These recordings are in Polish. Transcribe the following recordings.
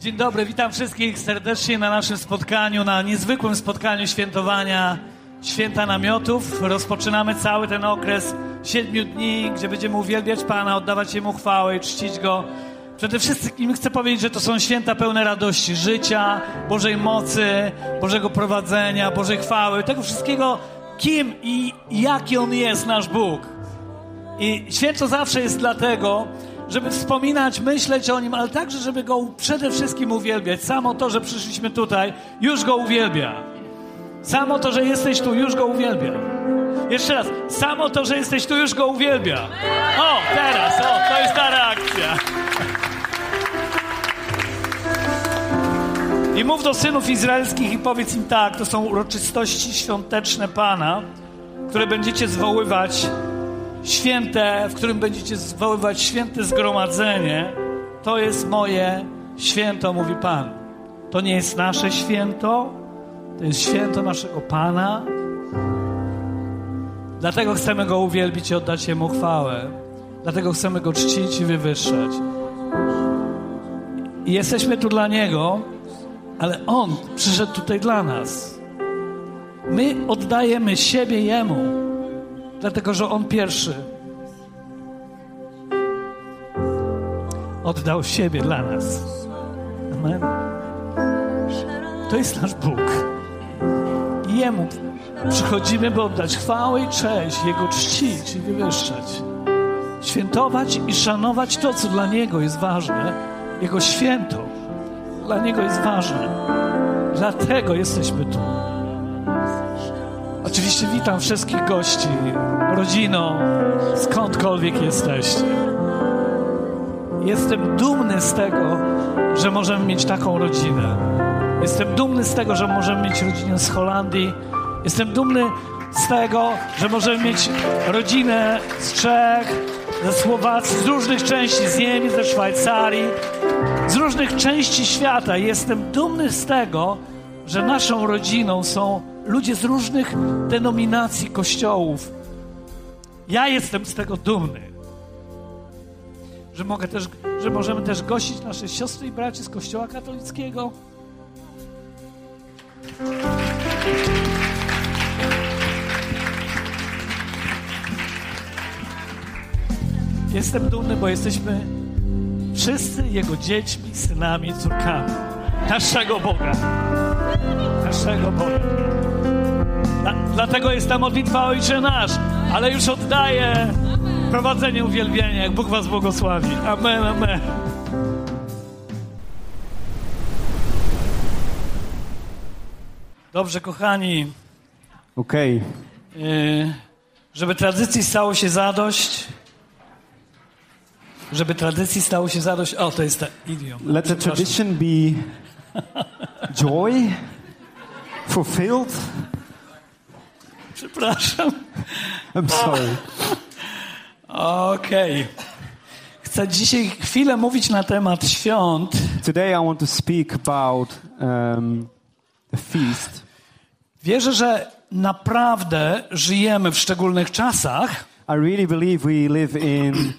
Dzień dobry, witam wszystkich serdecznie na naszym spotkaniu, na niezwykłym spotkaniu świętowania Święta Namiotów. Rozpoczynamy cały ten okres siedmiu dni, gdzie będziemy uwielbiać Pana, oddawać Jemu chwałę i czcić Go. Przede wszystkim chcę powiedzieć, że to są święta pełne radości, życia, Bożej mocy, Bożego prowadzenia, Bożej chwały, tego wszystkiego, kim i jaki On jest, nasz Bóg. I święto zawsze jest dlatego, żeby wspominać, myśleć o Nim, ale także, żeby Go przede wszystkim uwielbiać. Samo to, że przyszliśmy tutaj, już Go uwielbia. Samo to, że jesteś tu, już Go uwielbia. Jeszcze raz, samo to, że jesteś tu, już Go uwielbia. O, teraz, o, to jest ta reakcja. I mów do synów izraelskich i powiedz im tak, to są uroczystości świąteczne Pana, które będziecie zwoływać święte, w którym będziecie zwoływać święte zgromadzenie, to jest moje święto, mówi Pan. To nie jest nasze święto, to jest święto naszego Pana. Dlatego chcemy Go uwielbić i oddać Jemu chwałę. Dlatego chcemy Go czcić i wywyższać. I jesteśmy tu dla Niego, ale On przyszedł tutaj dla nas. My oddajemy siebie Jemu, dlatego że On pierwszy oddał siebie dla nas. Amen. To jest nasz Bóg. I Jemu przychodzimy, by oddać chwałę i cześć, Jego czcić i wywyższać. Świętować i szanować to, co dla Niego jest ważne. Jego święto dla Niego jest ważne. Dlatego jesteśmy tu. Oczywiście witam wszystkich gości, rodzino, skądkolwiek jesteście. Jestem dumny z tego, że możemy mieć taką rodzinę. Jestem dumny z tego, że możemy mieć rodzinę z Holandii. Jestem dumny z tego, że możemy mieć rodzinę z Czech, ze Słowacji, z różnych części, z Niemiec, ze Szwajcarii, z różnych części świata. Jestem dumny z tego, że naszą rodziną są ludzie z różnych denominacji kościołów. Ja jestem z tego dumny. Że, mogę też, że możemy też gościć nasze siostry i braci z Kościoła katolickiego. Jestem dumny, bo jesteśmy wszyscy Jego dziećmi, synami, córkami. Naszego Boga. Naszego Boga. Dla, dlatego jest ta modlitwa Ojcze Nasz, ale już oddaję prowadzenie uwielbienia, jak Bóg Was błogosławi. Amen, amen. Dobrze, kochani. Okej. Yy, żeby tradycji stało się zadość, żeby tradycji stało się zadość. O, to jest ta idiom. Let the tradition be joy, fulfilled. Przepraszam. I'm sorry. Okej. Chcę dzisiaj chwilę mówić na temat świąt, Today I want to speak about um, the feast. Wierzę, że naprawdę żyjemy w szczególnych czasach. I really believe we live in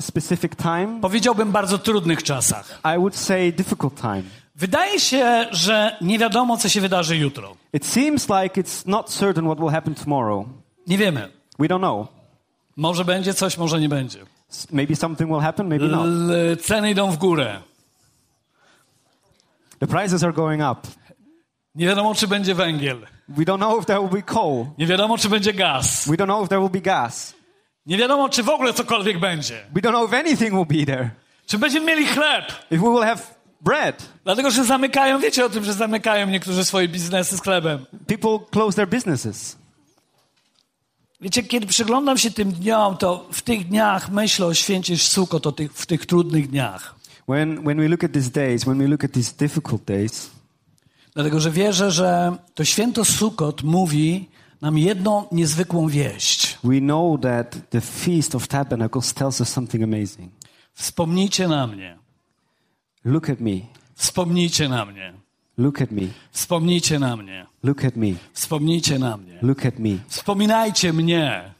specific time. Powiedziałbym bardzo trudnych czasach. I would say difficult time. Wydaje się, że nie wiadomo, co się wydarzy jutro. It seems like it's not certain what will happen tomorrow. Nie wiemy. We don't know. Może będzie coś, może nie będzie. Maybe something will happen, maybe not. L- ceny idą w górę. The prices are going up. Nie wiadomo, czy będzie węgiel. We don't know if there will be coal. Nie wiadomo, czy będzie gaz. We don't know if there will be gas. Nie wiadomo, czy w ogóle cokolwiek będzie. We don't know if anything will be there. Czy będziemy mieli chleb. If we will have bread. Dlatego, że zamykają, wiecie o tym, że zamykają niektórzy swoje biznesy z chlebem. People close their businesses. Wiecie, kiedy przyglądam się tym dniom, to w tych dniach myślę o święcie Sukot, o tych, w tych trudnych dniach. When, when we look at these days, when we look at these difficult days, Dlatego, że wierzę, że to święto Sukot mówi nam jedną niezwykłą wieść. we know that the Feast of Tabernacles tells us something amazing. Wspomnijcie na mnie. Look at me. Wspomnijcie na mnie. Look at me. Wspomnijcie na mnie. Look at me. Wspomnijcie na mnie. Look at me. Wspominajcie mnie.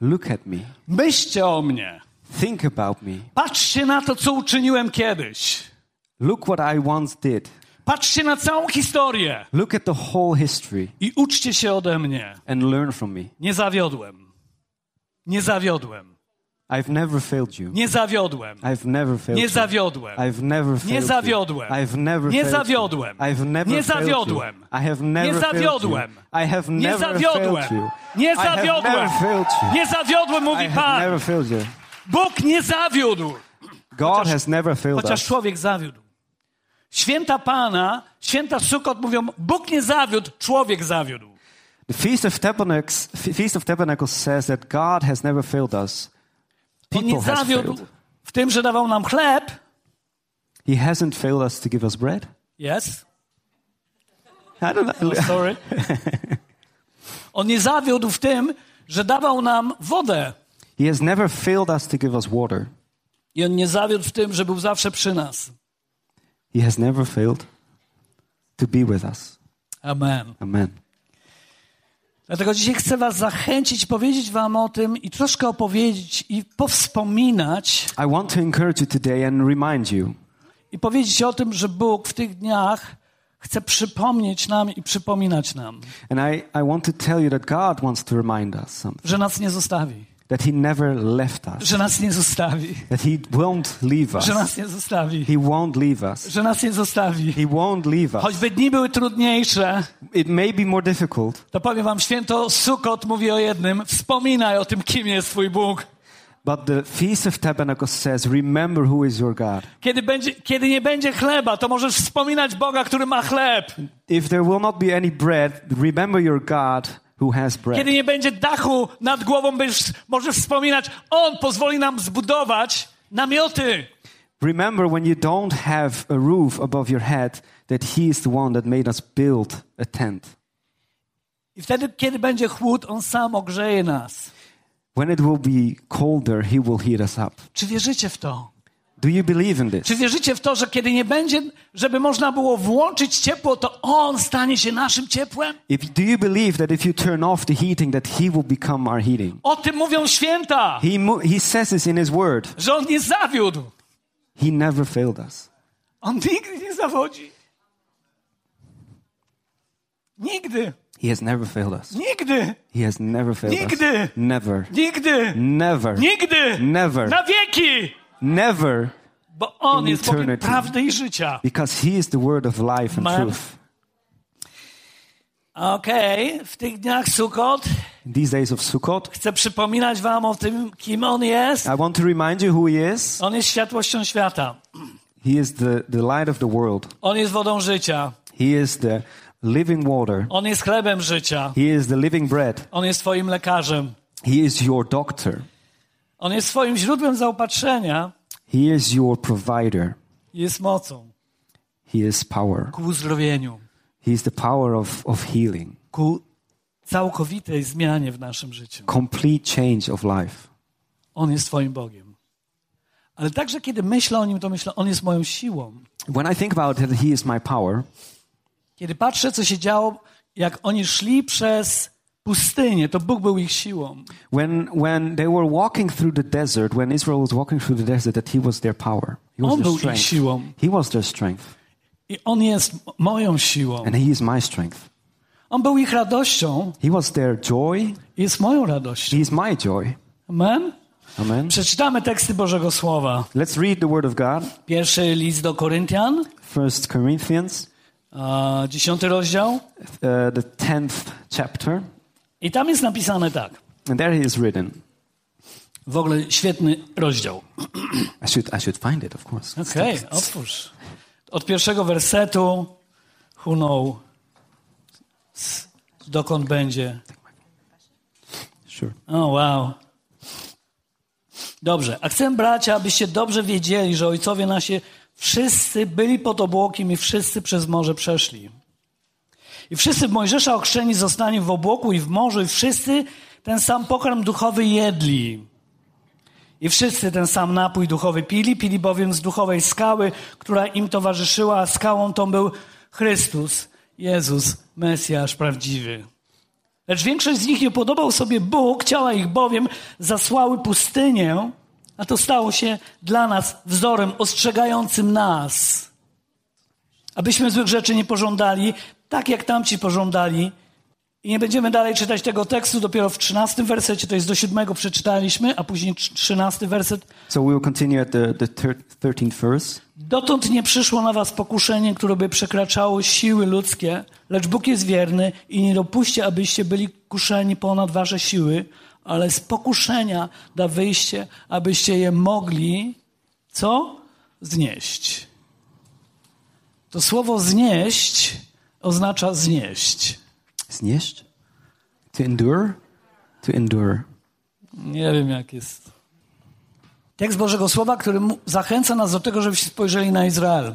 Look at me. Myślcie o mnie. Think about me. Patrzcie na to, co uczyniłem kiedyś. Look what I once did. Patrzcie na całą historię Look at the whole history i uczcie się ode mnie. and learn from me. Nie zawiodłem. Nie zawiodłem. I've never failed you. Nie zawiodłem. I've never failed Nie zawiodłem. I've never failed Nie zawiodłem. I've never Nie zawiodłem. you. I've never Nie zawiodłem. I have never Nie zawiodłem. I have Nie never zawiodłem. failed you. Nie zawiodłem. Nie zawiodłem, mówi Pan. never failed you. Bóg nie zawiódł. God Chociaż- has never failed Chociaż us. człowiek zawiódł. Święta Pana, święta Sukot mówią, Bóg nie zawiódł, człowiek zawiódł. The Feast of Tabernacles, Feast of Tabernacles says that God has never failed us. On nie zawiódł w tym, że dawał nam chleb. He hasn't failed us to give us bread. Yes, I don't know. sorry. On nie zawiódł w tym, że dawał nam wodę. He has never failed us to give us water. I on nie zawiódł w tym, że był zawsze przy nas. He has never failed to be with us. Amen. Amen. Dlatego dzisiaj chcę Was zachęcić, powiedzieć Wam o tym i troszkę opowiedzieć i powspominać. I want to encourage you today and remind you. I powiedzieć o tym, że Bóg w tych dniach chce przypomnieć nam i przypominać nam, And I, I want to tell you that God wants to remind us something. że nas nie zostawi, That He never left us. że nas nie zostawi, That He won't leave us. że nas nie zostawi, He won't leave us. że nas nie zostawi. He won't leave us. Choćby dni były trudniejsze, It may be more difficult, to powiem Wam, święto Sukot mówi o jednym, wspominaj o tym, kim jest Twój Bóg. but the Feast of Tabernacles says, remember who is your God. Kiedy, będzie, kiedy nie będzie chleba, to możesz wspominać Boga, który ma chleb. If there will not be any bread, remember your God who has bread. Kiedy nie będzie dachu nad głową, będziesz, możesz wspominać, On pozwoli nam zbudować namioty. Remember when you don't have a roof above your head, that He is the one that made us build a tent. I wtedy, kiedy będzie chłód, On sam ogrzeje nas. When it will be colder, He will heat us up. Czy wierzycie w to? Do you believe in this? Czy wierzycie w to, że kiedy nie będzie, żeby można było włączyć ciepło, to On stanie się naszym ciepłem? If, do you believe that if you turn off the heating, that He will become our heating? O tym mówią święta, He, he says this in His Word. że On nie zawiódł. He never failed us. On nigdy nie zawodzi. Nigdy. He has never failed us. Nigdy. He has never failed Nigdy. us. Never. Nigdy. Never. Nigdy. Never. Na wieki. Never. Bo On In jest Bogiem prawdy i życia. Because He is the Word of life and Amen. truth. Okej, w tych dniach Sukot In these days of Sukkot, chcę przypominać wam o tym, kim On jest. I want to remind you who He is. On jest światłością świata. He is the, the light of the world. On jest wodą życia. He is the living water. On jest chlebem życia. He is the living bread. On jest twoim lekarzem. He is your doctor. On jest twoim źródłem zaopatrzenia. He is your provider. Jest mocą He is power. ku uzdrowieniu, He is the power of, of healing. ku całkowitej zmianie w naszym życiu. Complete change of life. On jest twoim Bogiem. Ale także kiedy myślę o Nim, to myślę, On jest moją siłą. When I think about it, He is my power. Kiedy patrzę, co się działo, jak oni szli przez pustynię, to Bóg był ich siłą. When, when they were walking through the desert, when Israel was walking through the desert, that He was their power. He was On their był ich strength. siłą. He was their strength. I On jest moją siłą. And He is my strength. On był ich radością He was their joy. i jest moją radością. He is my joy. Amen? Amen. Przeczytamy teksty Bożego Słowa. Let's read the Word of God. Pierwszy list do Koryntian, First Corinthians, a, dziesiąty rozdział. uh, the tenth chapter, I tam jest napisane tak. and there he is written. W ogóle świetny rozdział. I should I should find it, of course. Okej, otwórz. Od pierwszego wersetu who know dokąd będzie. Sure. O, wow. Dobrze. A chcę, bracia, abyście dobrze wiedzieli, że ojcowie nasi wszyscy byli pod obłokiem i wszyscy przez morze przeszli. I wszyscy w Mojżesza ochrzczeni zostali w obłoku i w morzu i wszyscy ten sam pokarm duchowy jedli. I wszyscy ten sam napój duchowy pili, pili bowiem z duchowej skały, która im towarzyszyła, a skałą tą był Chrystus, Jezus, Mesjasz prawdziwy. Lecz większość z nich nie podobał sobie Bóg, ciała ich bowiem zasłały pustynię, a to stało się dla nas wzorem ostrzegającym nas, Abyśmy złych rzeczy nie pożądali, tak jak tamci pożądali. I nie będziemy dalej czytać tego tekstu, dopiero w 13 wersecie, to jest do siódmego przeczytaliśmy, a później 13 werset. So we will continue at the, the thir- 13th verse. Dotąd nie przyszło na was pokuszenie, które by przekraczało siły ludzkie, lecz Bóg jest wierny i nie dopuści, abyście byli kuszeni ponad wasze siły, ale z pokuszenia da wyjście, abyście je mogli, co? Znieść. To słowo znieść oznacza znieść. Znieść? To endure? To endure. Nie wiem, jak jest. Tekst Bożego Słowa, który zachęca nas do tego, żebyśmy spojrzeli na Izrael.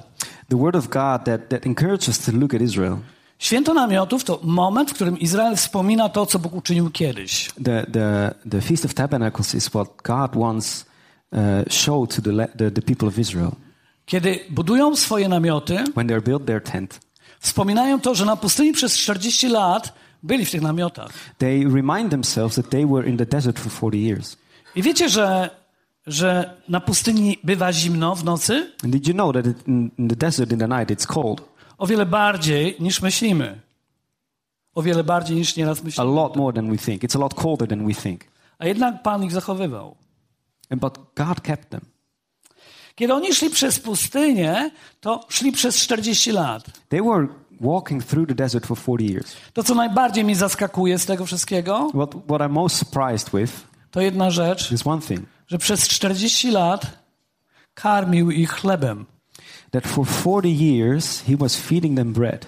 The word of God that, that encourages us to look at Israel. Święto namiotów to moment, w którym Izrael wspomina to, co Bóg uczynił kiedyś. The, the, the Feast of Tabernacles is what God once uh, showed to the, the, the people of Israel. Kiedy budują swoje namioty, When they built their tent, wspominają to, że na pustyni przez 40 lat byli w tych namiotach. they remind themselves that they were in the desert for 40 years. I wiecie, że, że na pustyni bywa zimno w nocy? And did you know that in, in the desert in the night it's cold? O wiele bardziej niż myślimy. O wiele bardziej niż nieraz A myślimy. lot more than we think. It's a lot colder than we think. A jednak Pan ich zachowywał. And, but God kept them. Kiedy oni szli przez pustynię, to szli przez 40 lat. They were walking through the desert for 40 years. To, co najbardziej mnie zaskakuje z tego wszystkiego, What, what I'm most surprised with to jedna rzecz, is one thing że przez 40 lat karmił ich chlebem. that for 40 years he was feeding them bread.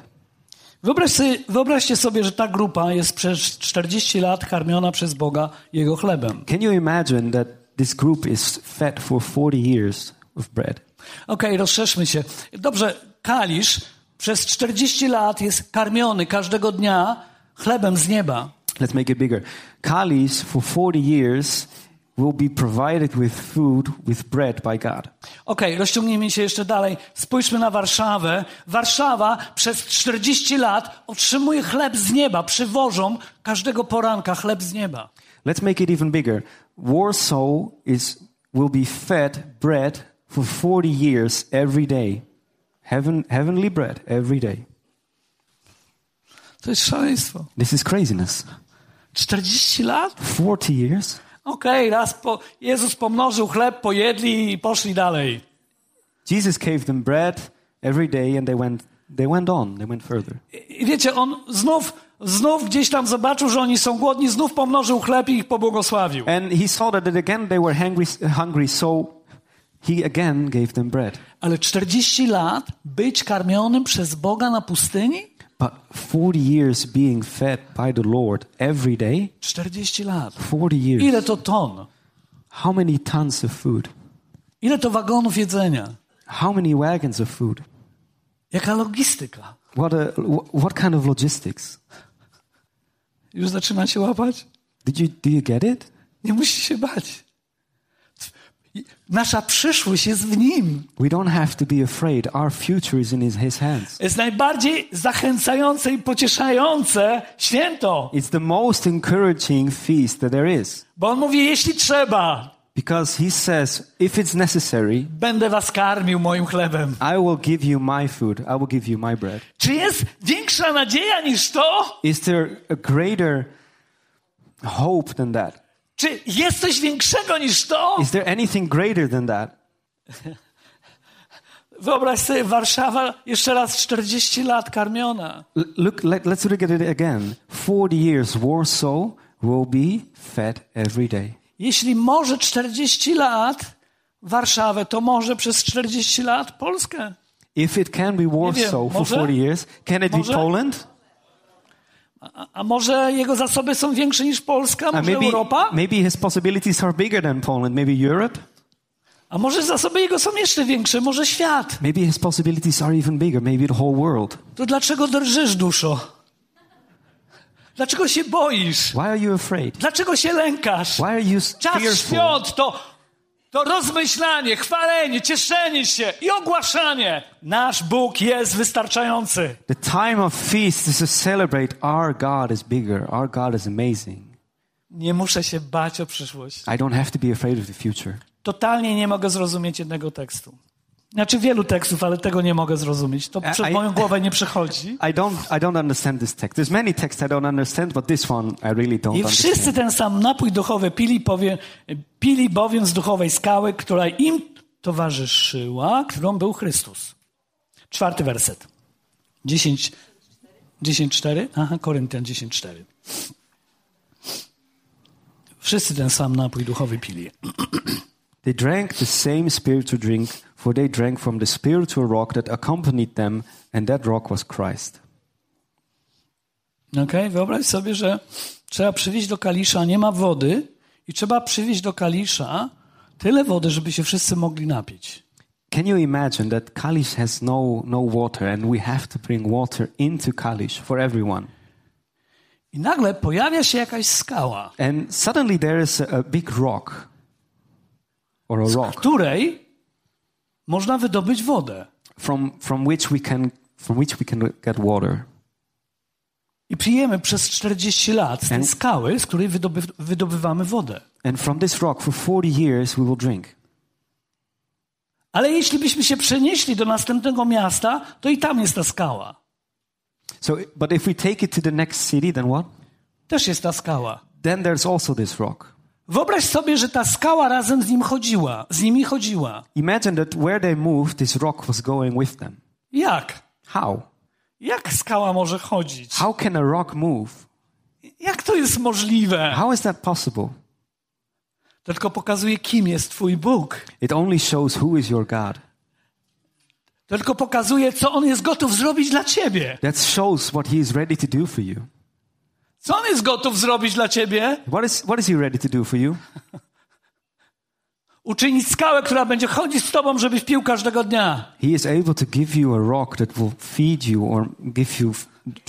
Wyobraź sobie, wyobraźcie sobie, że ta grupa jest przez 40 lat karmiona przez Boga Jego chlebem. Can you imagine that this group is fed for 40 years of bread? Okej, rozszerzmy się. Dobrze, Kalisz przez 40 lat jest karmiony każdego dnia chlebem z nieba. Let's make it bigger. Kalis for 40 years will be provided with food, with bread by God. Okej, rozciągnijmy się jeszcze dalej. Spójrzmy na Warszawę. Warszawa przez 40 lat otrzymuje chleb z nieba. Przywożą każdego poranka chleb z nieba. Let's make it even bigger. Warsaw is, will be fed bread for 40 years every day. Heaven, heavenly bread every day. To jest szaleństwo. This is craziness. 40 lat? 40 years? Okej, raz po, Jezus pomnożył chleb, pojedli i poszli dalej. Jesus gave them bread every day and they went, they went on, they went further. I wiecie, on znów, znów gdzieś tam zobaczył, że oni są głodni, znów pomnożył chleb i ich pobłogosławił. And he saw that again they were hungry, hungry, so he again gave them bread. Ale 40 lat być karmionym przez Boga na pustyni? But 40 years being fed by the Lord every day, 40 lat. 40 years. Ile to ton? How many tons of food? Ile to wagonów jedzenia? How many wagons of food? Jaka logistyka? What, a, wh- what kind of logistics? Już zaczyna się łapać? Did you, do you get it? Nie musi się bać. Nasza przyszłość jest w Nim. We don't have to be afraid. Our future is in his, his hands. Jest najbardziej zachęcające i pocieszające święto. It's the most encouraging feast that there is. Bo On mówi, jeśli trzeba, Because he says, if it's necessary, będę was karmił moim chlebem. I will give you my food. I will give you my bread. Czy jest większa nadzieja niż to? Is there a greater hope than that? Czy jest coś większego niż to? Is there anything greater than that? Wyobraź sobie, Warszawa jeszcze raz 40 lat karmiona. Look, let, let's look at it again. 40 years, Warsaw will be fed every day. Jeśli może 40 lat Warszawę, to może przez 40 lat Polskę. If it can be Warsaw for może? 40 years, can it be Może? Poland? A, a może jego zasoby są większe niż Polska? Może maybe, Europa? maybe his possibilities are bigger than Poland. Maybe Europe? A może zasoby jego są jeszcze większe? Może świat? Maybe his possibilities are even bigger. Maybe the whole world. To dlaczego drżysz, duszo? Dlaczego się boisz? Why are you afraid? Dlaczego się lękasz? Why are you Czas fearful? świąt to, to rozmyślanie, chwalenie, cieszenie się i ogłaszanie. Nasz Bóg jest wystarczający. The time of feast is to celebrate our God is bigger. Our God is amazing. Nie muszę się bać o przyszłość. I don't have to be afraid of the future. Totalnie nie mogę zrozumieć jednego tekstu. Znaczy wielu tekstów, ale tego nie mogę zrozumieć. To przed a- moją głowę nie przychodzi. I don't, I don't understand this text. There's many texts I don't understand, but this one I really don't I wszyscy understand. ten sam napój duchowy pili, powie, pili bowiem z duchowej skały, która im towarzyszyła, którą był Chrystus. Czwarty werset. 10, 10.4? Aha, Koryntian 10.4. Wszyscy ten sam napój duchowy pili. They drank the same spiritual drink, for they drank from the spiritual rock that accompanied them, and that rock was Christ. Okay? Wyobraź sobie, że trzeba przywieźć do kalisza, nie ma wody i trzeba przywieźć do kalisza tyle wody, żeby się wszyscy mogli napić. Can you imagine that Kalish has no, no water, and we have to bring water into Kalish for everyone? I nagle pojawia się jakaś skała, And suddenly there is a, a big rock, z której można wydobyć wodę. from, from, which we can, from which we can get water. I pijemy przez 40 lat z tej skały, z której wydoby, wydobywamy wodę. And from this rock, for 40 years, we will drink. Ale jeśli byśmy się przenieśli do następnego miasta, to i tam jest ta skała. So, but if we take it to the next city, then what? Też jest ta skała. Then there's also this rock. Wyobraź sobie, że ta skała razem z nim chodziła, z nimi chodziła. Imagine that where they moved, this rock was going with them. Jak? How? Jak skała może chodzić? How can a rock move? Jak to jest możliwe? How is that possible? To tylko pokazuje, kim jest Twój Bóg. It only shows who is your God. To tylko pokazuje, co On jest gotów zrobić dla Ciebie. That shows what He is ready to do for you. Co On jest gotów zrobić dla Ciebie? What is, what is He ready to do for you? Uczynić skałę, która będzie chodzić z Tobą, żebyś pił każdego dnia. He is able to give you a rock that will feed you or give you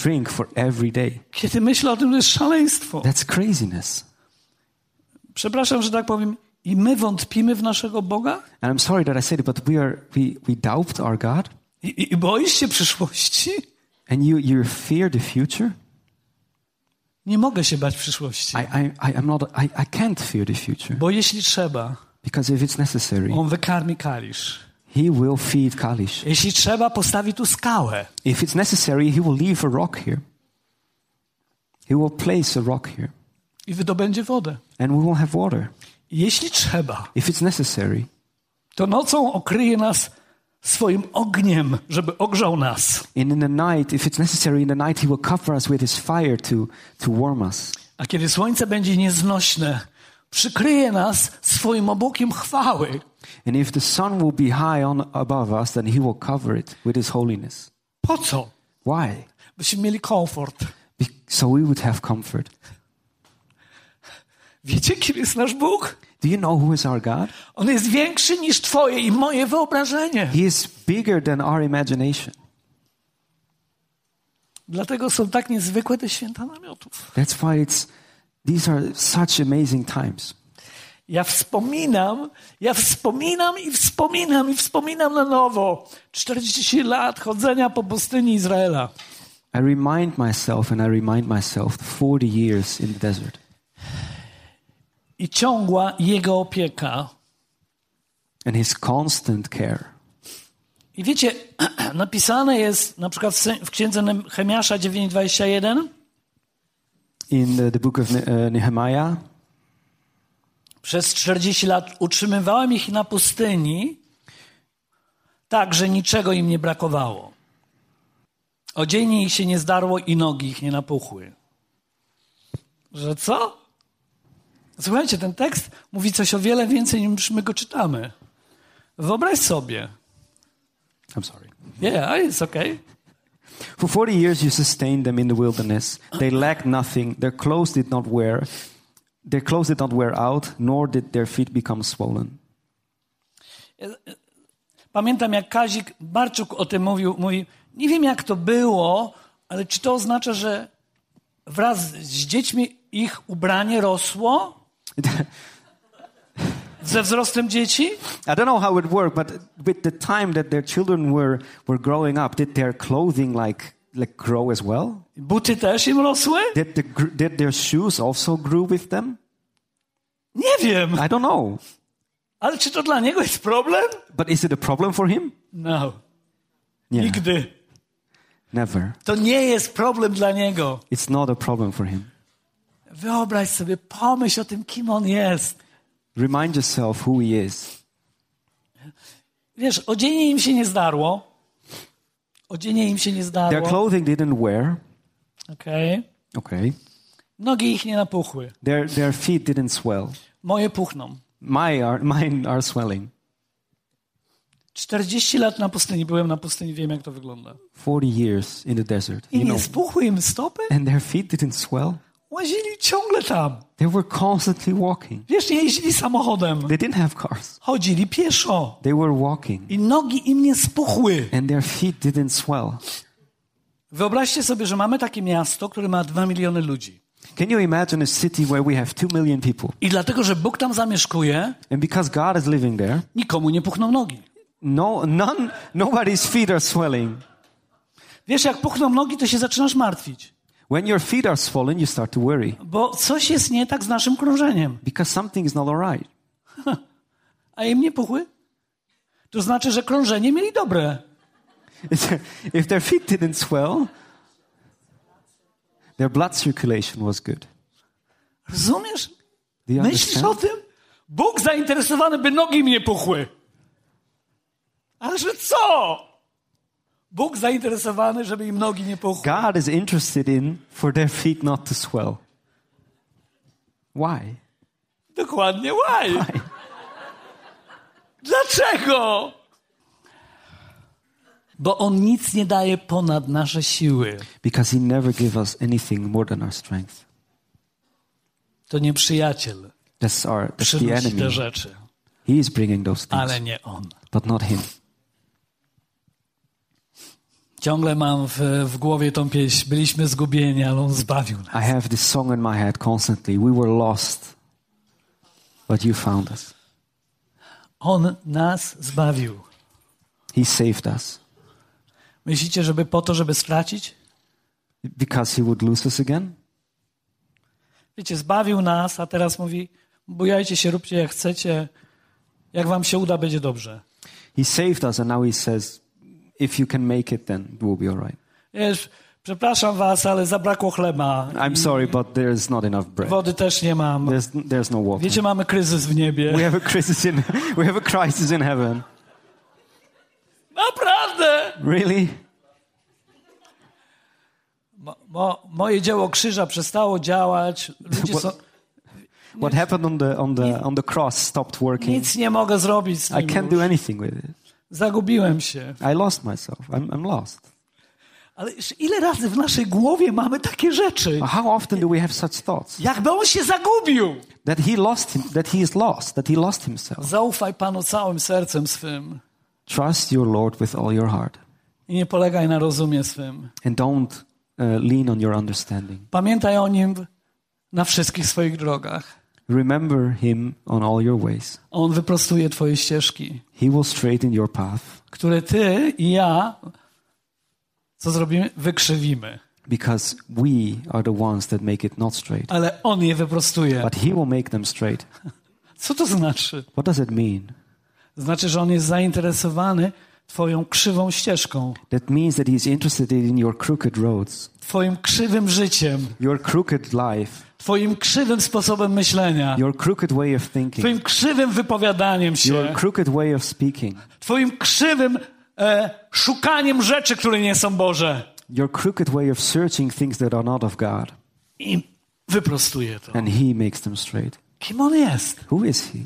drink for every day. Kiedy myślę o tym, to jest szaleństwo. That's craziness. Przepraszam, że tak powiem. I my wątpimy w naszego Boga? And I'm sorry that I said it, but we are we, we doubt our God, I, i, i boisz się przyszłości? and you you fear the future. Nie mogę się bać przyszłości. I I I am not. I, I can't fear the future Bo jeśli trzeba, because if it's necessary, On wykarmi kalisz. He will feed Kalish. Jeśli trzeba, postawi tu skałę. If it's necessary, He will leave a rock here. He will place a rock here, I wydobędzie wodę. and we will have water. Jeśli trzeba, If it's necessary, to nocą okryje nas swoim ogniem, żeby ogrzał nas. and in the night, if it's necessary, in the night He will cover us with His fire to to warm us. A kiedy słońce będzie nieznośne, przykryje nas swoim obłokiem chwały. And if the sun will be high on above us, then He will cover it with His holiness. Po co? Why? Byśmy mieli komfort. So we would have comfort. Wiecie, kim jest nasz Bóg? Do you know who is our God? On jest większy niż twoje i moje wyobrażenie. He is bigger than our imagination. Dlatego są tak niezwykłe te święta namiotów. That's why it's these are such amazing times. Ja wspominam, ja wspominam i wspominam i wspominam na nowo. 40 lat chodzenia po pustyni Izraela. I remind myself and I remind myself 40 years in the desert I ciągła Jego opieka. and his constant care. I wiecie, napisane jest na przykład w księdze Nehemiasza 9:21 In the, the book of uh, Nehemiah, Przez 40 lat utrzymywałem ich na pustyni, tak, że niczego im nie brakowało. Odzienie ich się nie zdarło i nogi ich nie napuchły. Że co? Słuchajcie, ten tekst mówi coś o wiele więcej niż my go czytamy. Wyobraź sobie. I'm sorry. Yeah, it's okay. For 40 years you sustained them in the wilderness. They lacked nothing. Their clothes did not wear. Their clothes did not wear out, nor did their feet become swollen. Pamiętam, jak Kazik Barczuk o tym mówił. Mówi, nie wiem, jak to było, ale czy to oznacza, że wraz z dziećmi ich ubranie rosło? Ze wzrostem dzieci? I don't know how it worked, but with the time that their children were, were growing up, did their clothing like, like grow as well? Buty też im rosły? Did, the, did their shoes also grew with them? Nie wiem. I don't know. Ale czy to dla niego jest problem? But is it a problem for him? No, Yeah, nigdy. never. To nie jest problem dla niego. It's not a problem for him. Wyobraź sobie, pomyśl o tym, kim on jest. Remind yourself who he is. Wiesz, odzienie im się nie zdarło. Odzienie im się nie Their zdarło. clothing didn't wear. Okej. Okay. Nogi ich nie napuchły. Their, their feet didn't swell. Moje puchną. My are, mine are swelling. 40 lat na pustyni. Byłem na pustyni, wiem jak to wygląda. 40 years in the desert. I nie know, spuchły im stopy? and their feet didn't swell. Łazili ciągle tam. They were constantly walking. Wiesz, nie jeździli samochodem. They didn't have cars. Chodzili pieszo. They were walking. I nogi im nie spuchły. And their feet didn't swell. Wyobraźcie sobie, że mamy takie miasto, które ma 2 miliony ludzi. Can you imagine a city where we have 2 million people? I dlatego, że Bóg tam zamieszkuje, And because God is living there, nikomu nie puchną nogi. no, none, nobody's feet are swelling. Wiesz, jak puchną nogi, to się zaczynasz martwić. When your feet are swollen, you start to worry Bo coś jest nie tak z naszym krążeniem. because something is not all right. A im nie puchły? To znaczy, że krążenie mieli dobre. if their feet didn't swell, their blood circulation was good. Rozumiesz? Myślisz o tym? Bóg zainteresowany, by nogi mnie puchły. Ale że co? Bóg zainteresowany, żeby im nogi nie puchły. God is interested in for their feet not to swell. Why? Dokładnie, why? Why? Dlaczego? Bo On nic nie daje ponad nasze siły. Because He never gave us anything more than our strength. To nie przyjaciel That's our that's the enemy. rzeczy, He is bringing those things, ale nie On. but not Him. Ciągle mam w, w głowie tą pieśń. Byliśmy zgubieni, ale On zbawił nas. I have this song in my head constantly. We were lost, but you found us. On nas zbawił. He saved us. Myślicie, żeby po to, żeby stracić? Because He would lose us again? Wiecie, zbawił nas, a teraz mówi, bujajcie się, róbcie jak chcecie. Jak wam się uda, będzie dobrze. He saved us, and now He says, if you can make it, then it will be all right. Wiesz, przepraszam was, ale zabrakło chleba. I'm sorry, but there's not enough bread. Wody też nie mam. There's, there's no water. Wiecie, mamy kryzys w niebie. We have a crisis in we have a crisis in heaven. Naprawdę! Really? Mo, mo, moje dzieło krzyża przestało działać. Ludzie są, What happened on the on the on the cross stopped working. nic nie mogę zrobić z I tym can't już. do anything with it. Zagubiłem się. I lost myself. I'm, I'm lost. Ale ile razy w naszej głowie mamy takie rzeczy? How often do we have such thoughts Jakby on się zagubił. that he lost him, that he is lost, that he lost himself? Zaufaj Panu całym sercem swym Trust your Lord with all your heart i nie polegaj na rozumie swym. and don't uh, lean on your understanding. Pamiętaj o Nim na wszystkich swoich drogach. Remember him on all your ways. On wyprostuje Twoje ścieżki, He will straighten your path które Ty i ja, co zrobimy? Wykrzywimy. because we are the ones that make it not straight. Ale On je wyprostuje. But he will make them straight. Co to znaczy? What does it mean? Znaczy, że On jest zainteresowany Twoją krzywą ścieżką, That means that he's interested in your crooked roads, Twoim krzywym życiem, your crooked life, Twoim krzywym sposobem myślenia, your crooked way of thinking, Twoim krzywym wypowiadaniem się, your crooked way of speaking, Twoim krzywym e, szukaniem rzeczy, które nie są Boże. your crooked way of searching things that are not of God. I wyprostuje to. And he makes them straight. Kim On jest? Who is he?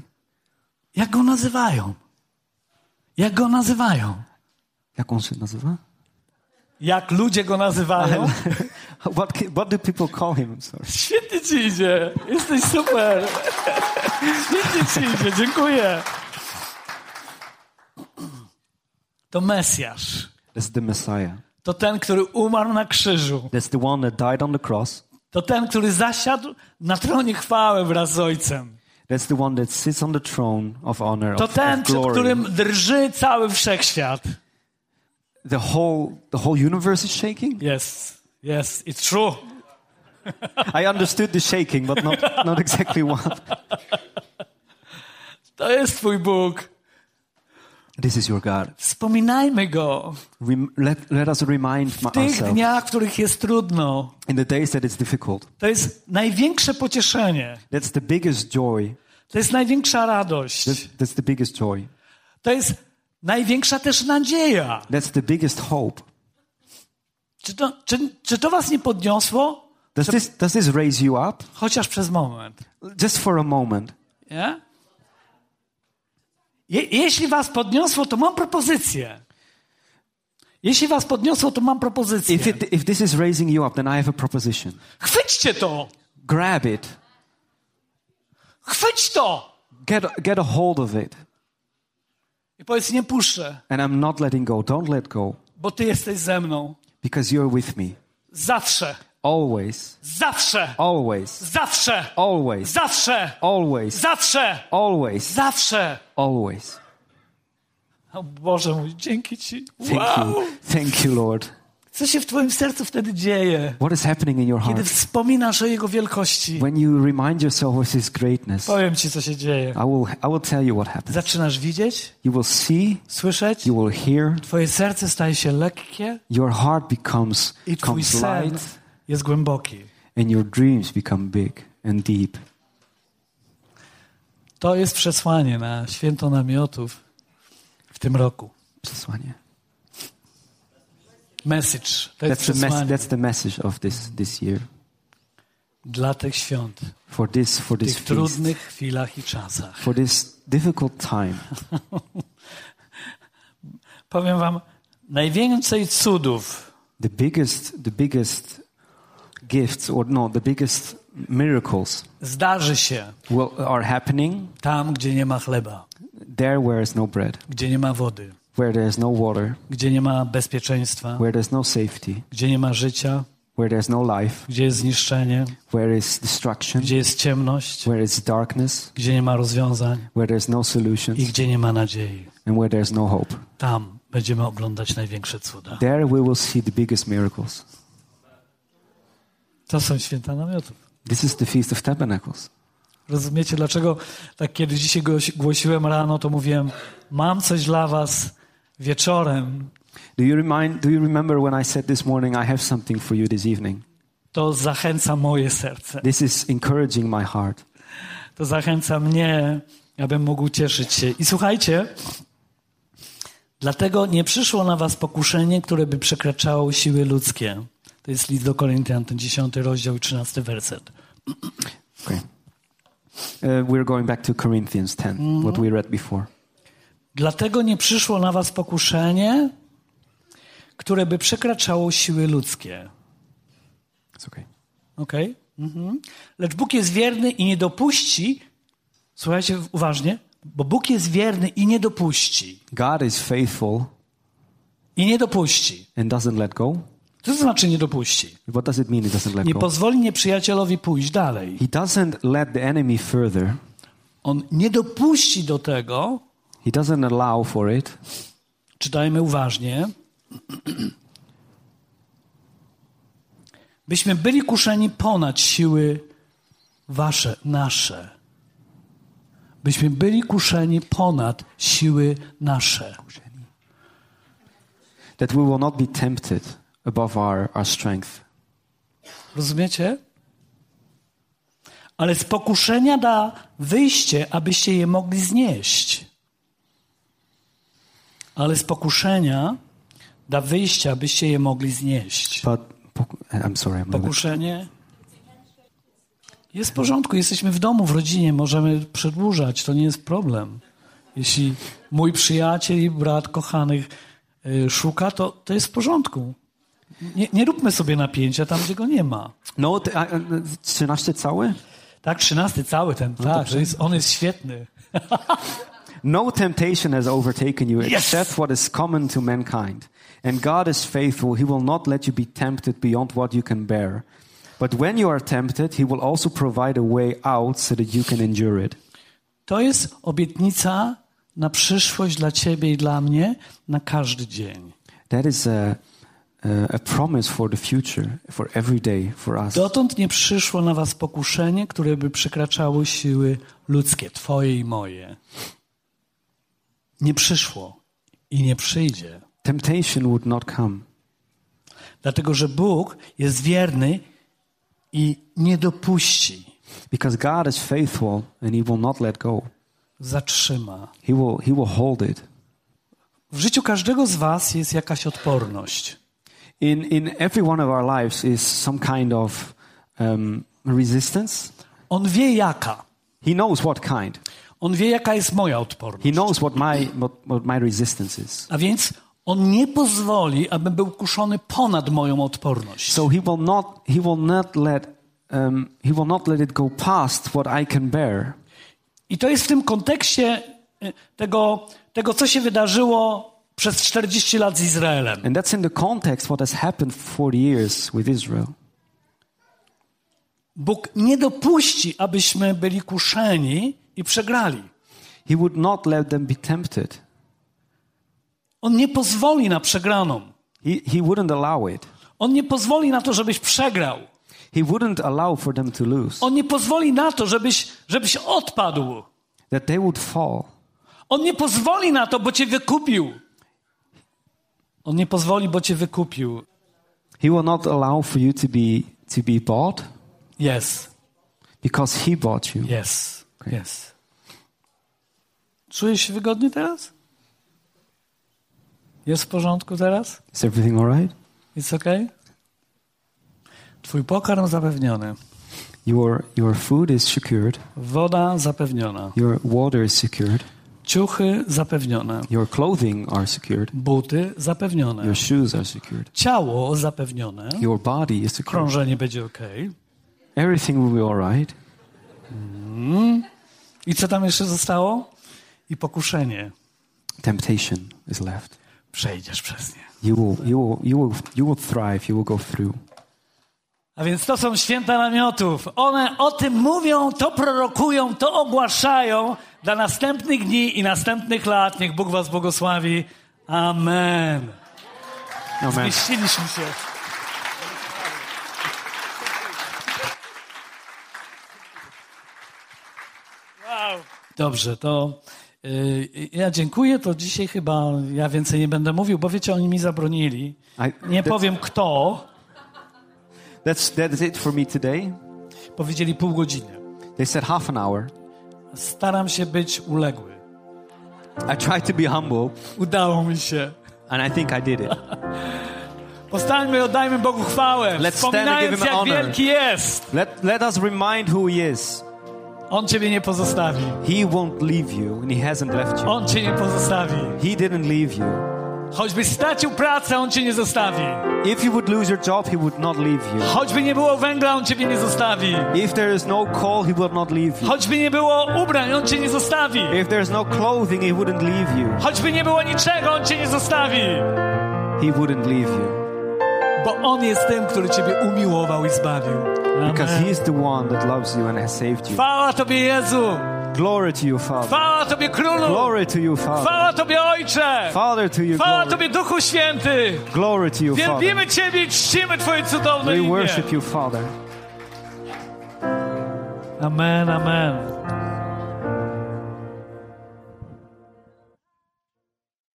Jak Go nazywają? Jak Go nazywają? Jak on się nazywa? Jak ludzie Go nazywają? what, what do people call him? I'm sorry. Świetnie Ci idzie. Jesteś super. Świetnie Ci idzie. Dziękuję. To Mesjasz. That's the Messiah. To ten, który umarł na krzyżu. That's the one that died on the cross. To ten, który zasiadł na tronie chwały wraz z Ojcem. That's the one that sits on the throne of honor, To of, ten, of przed glory. którym drży cały wszechświat. The whole, the whole universe is shaking? Yes, yes, it's true. I understood the shaking, but not, not exactly what. To jest Twój Bóg. This is your God. Wspominajmy Go Rem- let, let us remind w tych ourselves dniach, w których jest trudno. in the days that it's difficult. To jest największe pocieszenie. That's the biggest joy. To jest największa radość. That's, that's the biggest joy. To jest największa też nadzieja. That's the biggest hope. Czy to, czy, czy to was nie podniosło? Does this, does this raise you up? Chociaż przez moment. Just for a moment. Nie? Je, jeśli was podniosło, to mam propozycję. Jeśli was podniosło, to mam propozycję. If, it, if this is raising you up, then I have a proposition. Chwyćcie to! Grab it. Chwyć to! Get, get a hold of it. I powiedz, nie puszczę, And I'm not letting go. Don't let go. bo ty jesteś ze mną. Because you're with me. Zawsze. Always. Zawsze. Always. Zawsze. Always. Zawsze. Always. Zawsze. Always. Zawsze. Always. O Boże mój, dzięki Ci. Thank Wow! you. Thank you, Lord. Co się w Twoim sercu wtedy dzieje, What is happening in your kiedy heart? wspominasz o Jego wielkości? When you remind yourself of His greatness, Powiem Ci, co się dzieje. I will, I will tell you what happens. Zaczynasz widzieć, You will see, słyszeć, you will hear, Twoje serce staje się lekkie your heart becomes, i Twój becomes sen light, jest głęboki. and your dreams become big and deep. To jest przesłanie na święto namiotów w tym roku. Przesłanie. Message. Jest That's the, mes- that's the message of this, this year. dla tych świąt, For this, for this tych feast, trudnych chwilach i czasach. for this difficult time. Powiem Wam, najwięcej cudów. The biggest, the biggest gifts, or no, the biggest miracles zdarzy się. Will, are happening. Tam, gdzie nie ma chleba, there where is no bread, gdzie nie ma wody, where there is no water, gdzie nie ma bezpieczeństwa, where there's no safety, gdzie nie ma życia, where there's no life, gdzie jest zniszczenie, where is destruction, gdzie jest ciemność, where is darkness, gdzie nie ma rozwiązań where there's no i solutions, gdzie nie ma nadziei. and where there's no hope. Tam będziemy oglądać największe cuda. There we will see the biggest miracles. To są święta namiotów. This is the Feast of Tabernacles. Rozumiecie, dlaczego tak kiedy dzisiaj głosi- głosiłem rano, to mówiłem, mam coś dla was wieczorem, Do you remind? Do you remember when I said this morning, I have something for you this evening? to zachęca moje serce. This is encouraging my heart. To zachęca mnie, abym mógł cieszyć się. I słuchajcie, dlatego nie przyszło na was pokuszenie, które by przekraczało siły ludzkie. To jest list do Koryntian, ten 10 rozdział i 13 werset. Okay. Uh, we're going back to Corinthians 10, what we read before. Dlatego nie przyszło na was pokuszenie, które by przekraczało siły ludzkie. It's okay. Okej? Mhm. Lecz Bóg jest wierny i nie dopuści, słuchajcie uważnie, bo Bóg jest wierny i nie dopuści. God is faithful I nie dopuści. and doesn't let go. Co to znaczy nie dopuści? What does it mean? It doesn't let Nie go. pozwoli nieprzyjacielowi pójść dalej. He doesn't let the enemy further. On nie dopuści do tego, He doesn't allow for it. czytajmy uważnie, byśmy byli kuszeni ponad siły wasze, nasze. Byśmy byli kuszeni ponad siły nasze. That we will not be tempted above our, our strength. Rozumiecie? Ale z pokuszenia da wyjście, abyście je mogli znieść. Ale z pokuszenia da wyjście, abyście je mogli znieść. But I'm sorry, I'm Pokuszenie jest w porządku. Jesteśmy w domu, w rodzinie, możemy przedłużać, to nie jest problem. Jeśli mój przyjaciel i brat kochanych y, szuka, to, to jest w porządku. Nie, nie róbmy sobie napięcia tam, gdzie go nie ma. No, t- a- a- 13 cały? Tak, trzynasty cały ten, tak, to jest, on jest świetny. No temptation has overtaken you Yes. except what is common to mankind. And God is faithful. He will not let you be tempted beyond what you can bear. But when you are tempted, He will also provide a way out so that you can endure it. To jest obietnica na przyszłość dla ciebie i dla mnie na każdy dzień. That is a, a, promise for the future, for every day, for us. Dotąd nie przyszło na was pokuszenie, które by przekraczało siły ludzkie, twoje i moje. Nie przyszło i nie przyjdzie. Temptation would not come. Dlatego, że Bóg jest wierny i nie dopuści, Because God is faithful and He will not let go. zatrzyma. He will, he will hold it. W życiu każdego z Was jest jakaś odporność. In, in every one of our lives is some kind of um, resistance. On wie jaka. He knows what kind. On wie, jaka jest moja odporność. He knows what my, what, what my resistance is. A więc on nie pozwoli, abym był kuszony ponad moją odporność. So he will not, he will not let, um, he will not let it go past what I can bear. I to jest w tym kontekście y, tego, tego co się wydarzyło przez 40 lat z Izraelem. And that's in the context what has happened for 40 years with Israel. Bóg nie dopuści, abyśmy byli kuszeni i przegrali. He would not let them be tempted. On nie pozwoli na przegraną. He, he wouldn't allow it. On nie pozwoli na to, żebyś przegrał. He wouldn't allow for them to lose. On nie pozwoli na to, żebyś, żebyś odpadł. That they would fall. On nie pozwoli na to, bo cię wykupił. On nie pozwoli, bo cię wykupił. He will not allow for you to be, to be bought Yes, because he bought you. yes, yes. Czujesz się wygodnie teraz? Jest w porządku teraz? Is everything all right? Jest ok? Twój pokarm zapewniony. Your, your food is secured. Woda zapewniona. Your water is secured. Ciuchy zapewnione. Your clothing are secured. Buty zapewnione. Your shoes are secured. Ciało zapewnione. Your body is secured. Krążenie będzie ok. Everything will be all right. I co tam jeszcze zostało? I pokuszenie. Temptation is left. Przejdziesz przez nie. You will, you will, you will, you will thrive. You will go through. A więc to są święta namiotów. One o tym mówią, to prorokują, to ogłaszają dla następnych dni i następnych lat. Niech Bóg was błogosławi. Amen. Amen. Zmieściliśmy się. Wow. Dobrze, to y, ja dziękuję. To dzisiaj chyba ja więcej nie będę mówił, bo wiecie, oni mi zabronili. Nie powiem kto. that's, that's it for me today. Powiedzieli pół godziny. They said half an hour. Staram się być uległy. I tried to be humble, Udało mi się. and I think I did it. Postańmy i oddajmy Bogu chwałę. Let's stand and give him jak honor. wielki jest. Let, let us remind who He is. On ciebie nie pozostawi. He won't leave you, and He hasn't left you. On cię nie pozostawi. He didn't leave you. Choćbyś stracił pracę, On cię nie zostawi. If you would lose your job, He would not leave you. Choćby nie było węgla, On ciebie nie zostawi. If there is no call, He will not leave you. Choćby nie było ubrań, On cię nie zostawi. If there's no clothing, He wouldn't leave you. Choćby nie było niczego, On cię nie zostawi. He wouldn't leave you. Bo On jest tym, który ciebie umiłował i zbawił. Because. He is the one that loves you and has saved you. Chwała Tobie, Jezu. Glory to you, Father. Chwała Tobie, Królu. Glory to you, Father. Chwała Tobie, Ojcze. Father to you, Chwała glory. Tobie, Duchu Święty. Glory to you, Father. Wielbimy Ciebie i czcimy Twoje cudowne We imię. worship you, Father. Amen, amen.